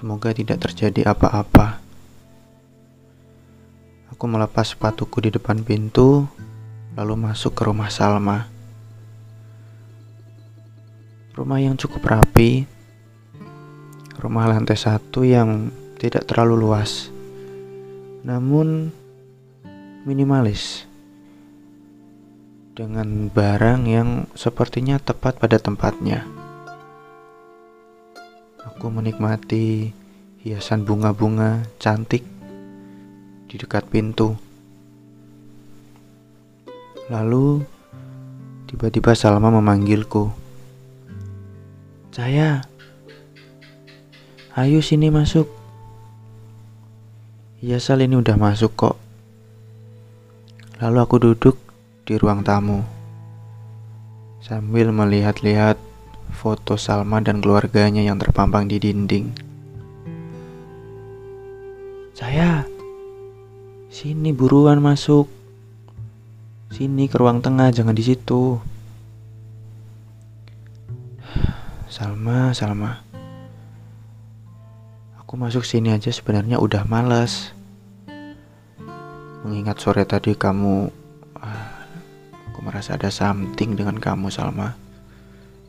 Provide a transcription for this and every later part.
Semoga tidak terjadi apa-apa. Aku melepas sepatuku di depan pintu, lalu masuk ke rumah Salma. Rumah yang cukup rapi, rumah lantai satu yang tidak terlalu luas, namun minimalis, dengan barang yang sepertinya tepat pada tempatnya. Aku menikmati hiasan bunga-bunga cantik di dekat pintu. Lalu tiba-tiba Salma memanggilku. Saya, ayo sini masuk. Iya Sal ini udah masuk kok. Lalu aku duduk di ruang tamu sambil melihat-lihat foto Salma dan keluarganya yang terpampang di dinding. Saya, sini buruan masuk. Sini ke ruang tengah, jangan di situ. Salma, Salma. Aku masuk sini aja sebenarnya udah males. Mengingat sore tadi kamu ah, Aku merasa ada something dengan kamu Salma.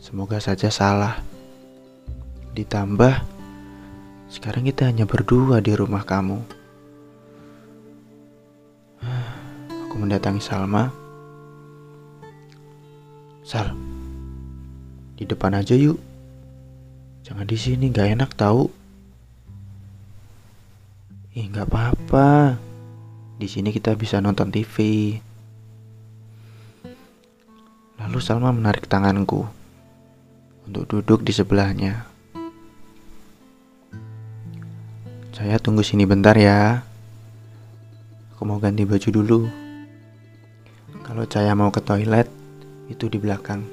Semoga saja salah. Ditambah sekarang kita hanya berdua di rumah kamu. Aku mendatangi Salma. Sal, di depan aja yuk. Jangan di sini, gak enak tahu. Ih, nggak apa-apa. Di sini kita bisa nonton TV. Lalu Salma menarik tanganku untuk duduk di sebelahnya. Saya tunggu sini bentar ya. Aku mau ganti baju dulu. Kalau saya mau ke toilet, itu di belakang.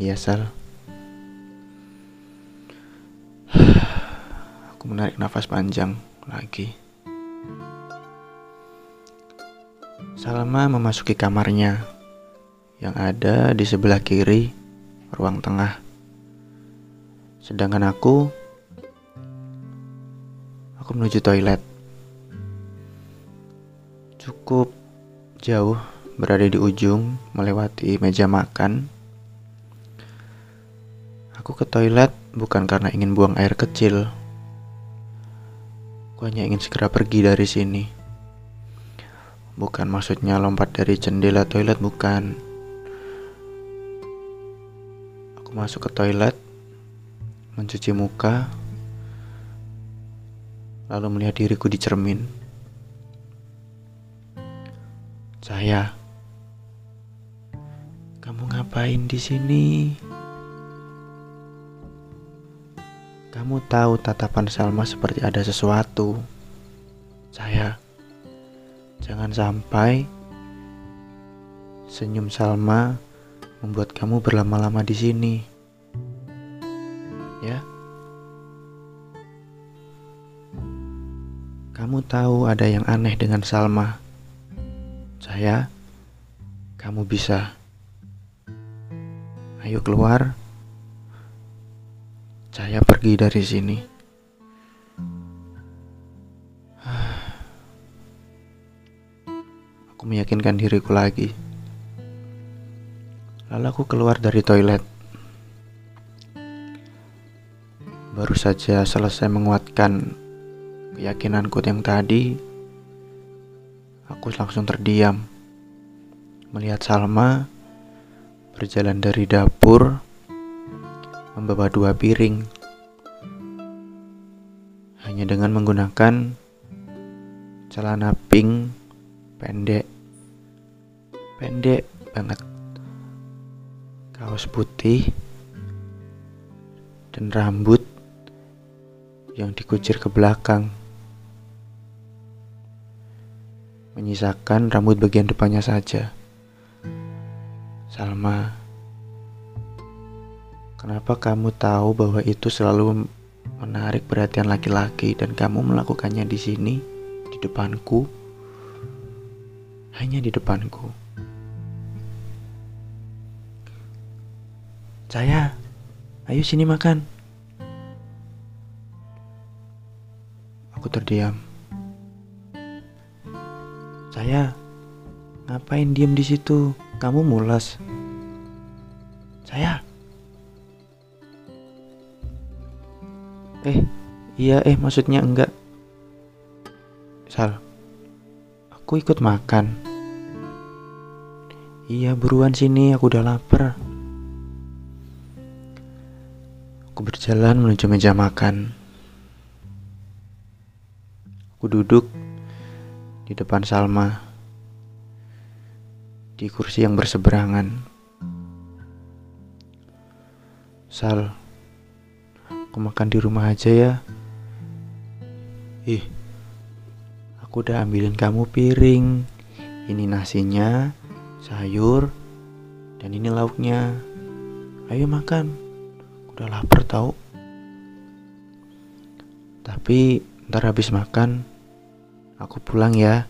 Iya, Sal. Aku menarik nafas panjang lagi. Salma memasuki kamarnya yang ada di sebelah kiri ruang tengah. Sedangkan aku aku menuju toilet. Cukup jauh berada di ujung melewati meja makan. Aku ke toilet bukan karena ingin buang air kecil Aku hanya ingin segera pergi dari sini. Bukan maksudnya lompat dari jendela toilet, bukan. Aku masuk ke toilet, mencuci muka, lalu melihat diriku di cermin. Saya, kamu ngapain di sini? Kamu tahu tatapan Salma seperti ada sesuatu. Saya, jangan sampai senyum Salma membuat kamu berlama-lama di sini. Ya. Kamu tahu ada yang aneh dengan Salma. Saya, kamu bisa. Ayo keluar. Saya pergi dari sini. Aku meyakinkan diriku lagi. Lalu aku keluar dari toilet. Baru saja selesai menguatkan keyakinanku yang tadi, aku langsung terdiam melihat Salma berjalan dari dapur membawa dua piring. Hanya dengan menggunakan celana pink pendek. Pendek banget. Kaos putih dan rambut yang dikucir ke belakang. Menyisakan rambut bagian depannya saja. Salma Kenapa kamu tahu bahwa itu selalu menarik perhatian laki-laki dan kamu melakukannya di sini, di depanku? Hanya di depanku. Saya, ayo sini makan. Aku terdiam. Saya, ngapain diem di situ? Kamu mules Saya. Eh, iya eh maksudnya enggak. Sal, aku ikut makan. Iya buruan sini, aku udah lapar. Aku berjalan menuju meja makan. Aku duduk di depan Salma di kursi yang berseberangan. Sal, aku makan di rumah aja ya. Ih, aku udah ambilin kamu piring. Ini nasinya, sayur, dan ini lauknya. Ayo makan. Udah lapar tau. Tapi ntar habis makan, aku pulang ya.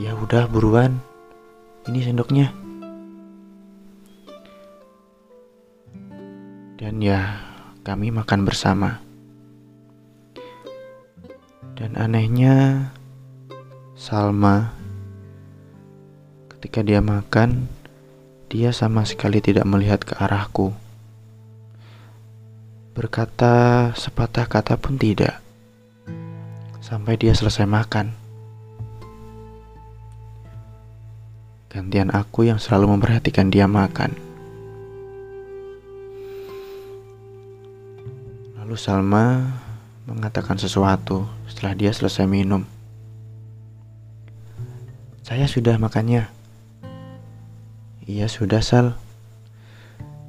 Ya udah buruan. Ini sendoknya. Dan ya, kami makan bersama. Dan anehnya, Salma ketika dia makan, dia sama sekali tidak melihat ke arahku. Berkata sepatah kata pun tidak. Sampai dia selesai makan. Gantian aku yang selalu memperhatikan dia makan. Lalu Salma mengatakan sesuatu setelah dia selesai minum. Saya sudah makannya. Iya sudah Sal.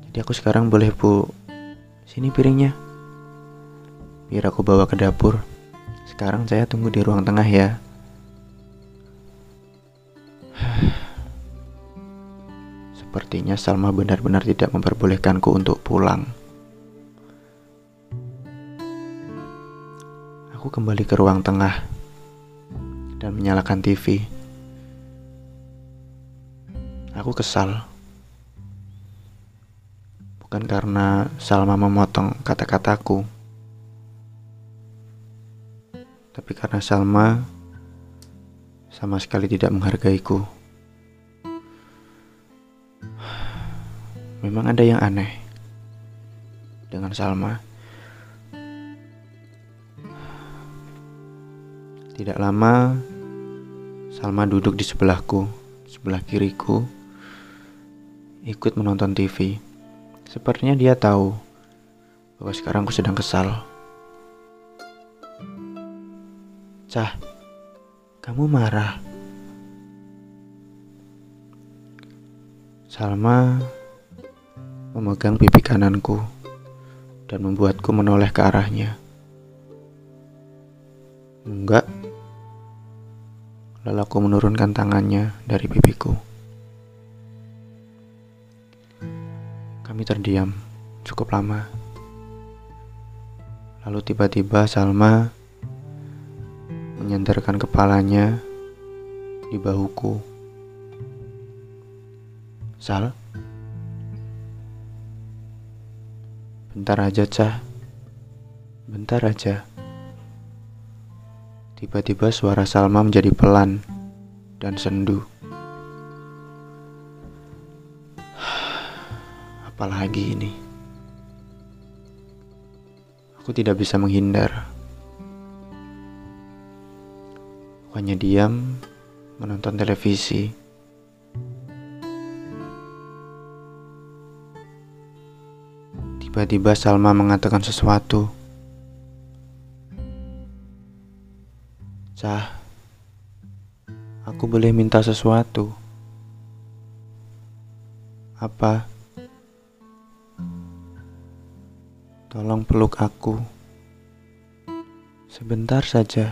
Jadi aku sekarang boleh bu Sini piringnya. Biar aku bawa ke dapur. Sekarang saya tunggu di ruang tengah ya. Sepertinya Salma benar-benar tidak memperbolehkanku untuk pulang. Aku kembali ke ruang tengah dan menyalakan TV. Aku kesal. Bukan karena Salma memotong kata-kataku, tapi karena Salma sama sekali tidak menghargaiku. Memang ada yang aneh dengan Salma. Tidak lama, Salma duduk di sebelahku, sebelah kiriku, ikut menonton TV. Sepertinya dia tahu bahwa sekarang aku sedang kesal. Cah, kamu marah. Salma memegang pipi kananku dan membuatku menoleh ke arahnya. Enggak. Lalu aku menurunkan tangannya dari pipiku. Kami terdiam cukup lama. Lalu tiba-tiba Salma menyandarkan kepalanya di bahuku. Sal, Bentar aja, Cah. Bentar aja. Tiba-tiba suara Salma menjadi pelan dan sendu. Apalagi ini? Aku tidak bisa menghindar. Aku hanya diam menonton televisi. Tiba-tiba Salma mengatakan sesuatu. Cah, aku boleh minta sesuatu. Apa? Tolong peluk aku. Sebentar saja.